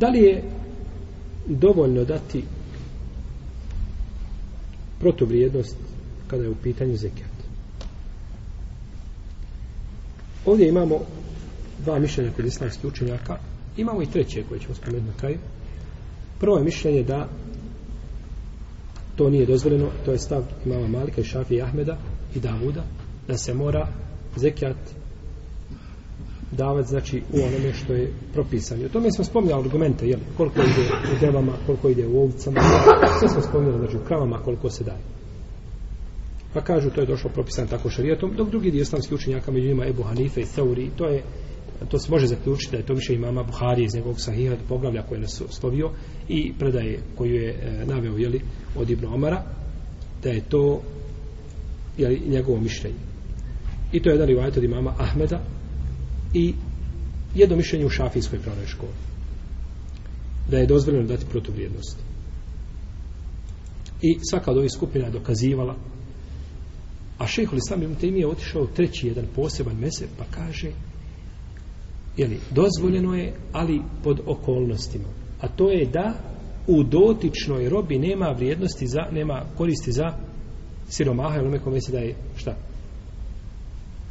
Da li je dovoljno dati protuvrijednost kada je u pitanju zekijat? Ovdje imamo dva mišljenja kod islamskih učenjaka. Imamo i treće koje ćemo spomenuti na kraju. Prvo je mišljenje da to nije dozvoljeno, to je stav imama Malika i Šafija i Ahmeda i Davuda, da se mora zekijat davati znači u onome što je propisano. O tome smo spomnjali argumente, jel? koliko ide u devama, koliko ide u ovcama, sve smo spomnjali znači u kravama, koliko se daje. Pa kažu, to je došlo propisano tako šarijetom, dok drugi dio islamski učenjaka među njima Ebu Hanife i Seuri, to je to se može zaključiti da je to više imama Buhari iz njegovog sahiha poglavlja koje nas slovio i predaje koju je e, naveo jeli, od Ibn Omara da je to jeli, njegovo mišljenje i to je jedan rivajat od imama Ahmeda i jedno mišljenje u šafijskoj pravnoj školi da je dozvoljeno dati protuvrijednost i svaka od ovih skupina je dokazivala a šehol islam im tim je otišao u treći jedan poseban mesec pa kaže jeli, dozvoljeno je ali pod okolnostima a to je da u dotičnoj robi nema vrijednosti za, nema koristi za siromaha ili nekome se da je šta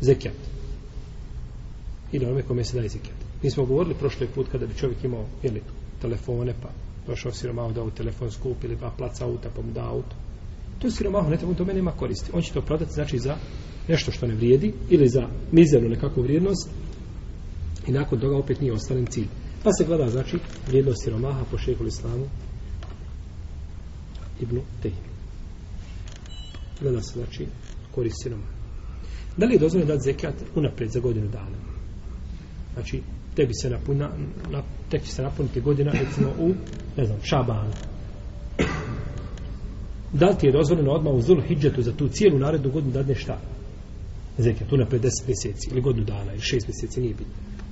zekijat ili onome kome se daje zekijat. Mi smo govorili prošli put kada bi čovjek imao jeli, telefone pa došao siromahu da u telefon skupi ili pa plac auta pa mu da auto. To siromahu ne treba, to meni ima koristi. On će to prodati znači za nešto što ne vrijedi ili za mizernu nekakvu vrijednost i nakon toga opet nije ostalim cilj. Pa se gleda znači vrijednost siromaha po šeku islamu ibnu Tehim. Gleda se znači koristi siromaha. Da li je dozvoljeno dati zekijat unapred za godinu dana? znači tebi se napuna, na, tek će se napuniti godina recimo u, ne znam, Šabanu da li ti je dozvoljeno odmah u Zul Hidžetu za tu cijelu narednu godinu dadne šta? Zekija, tu na 50 mjeseci ili godinu dana ili 6 mjeseci, nije bitno.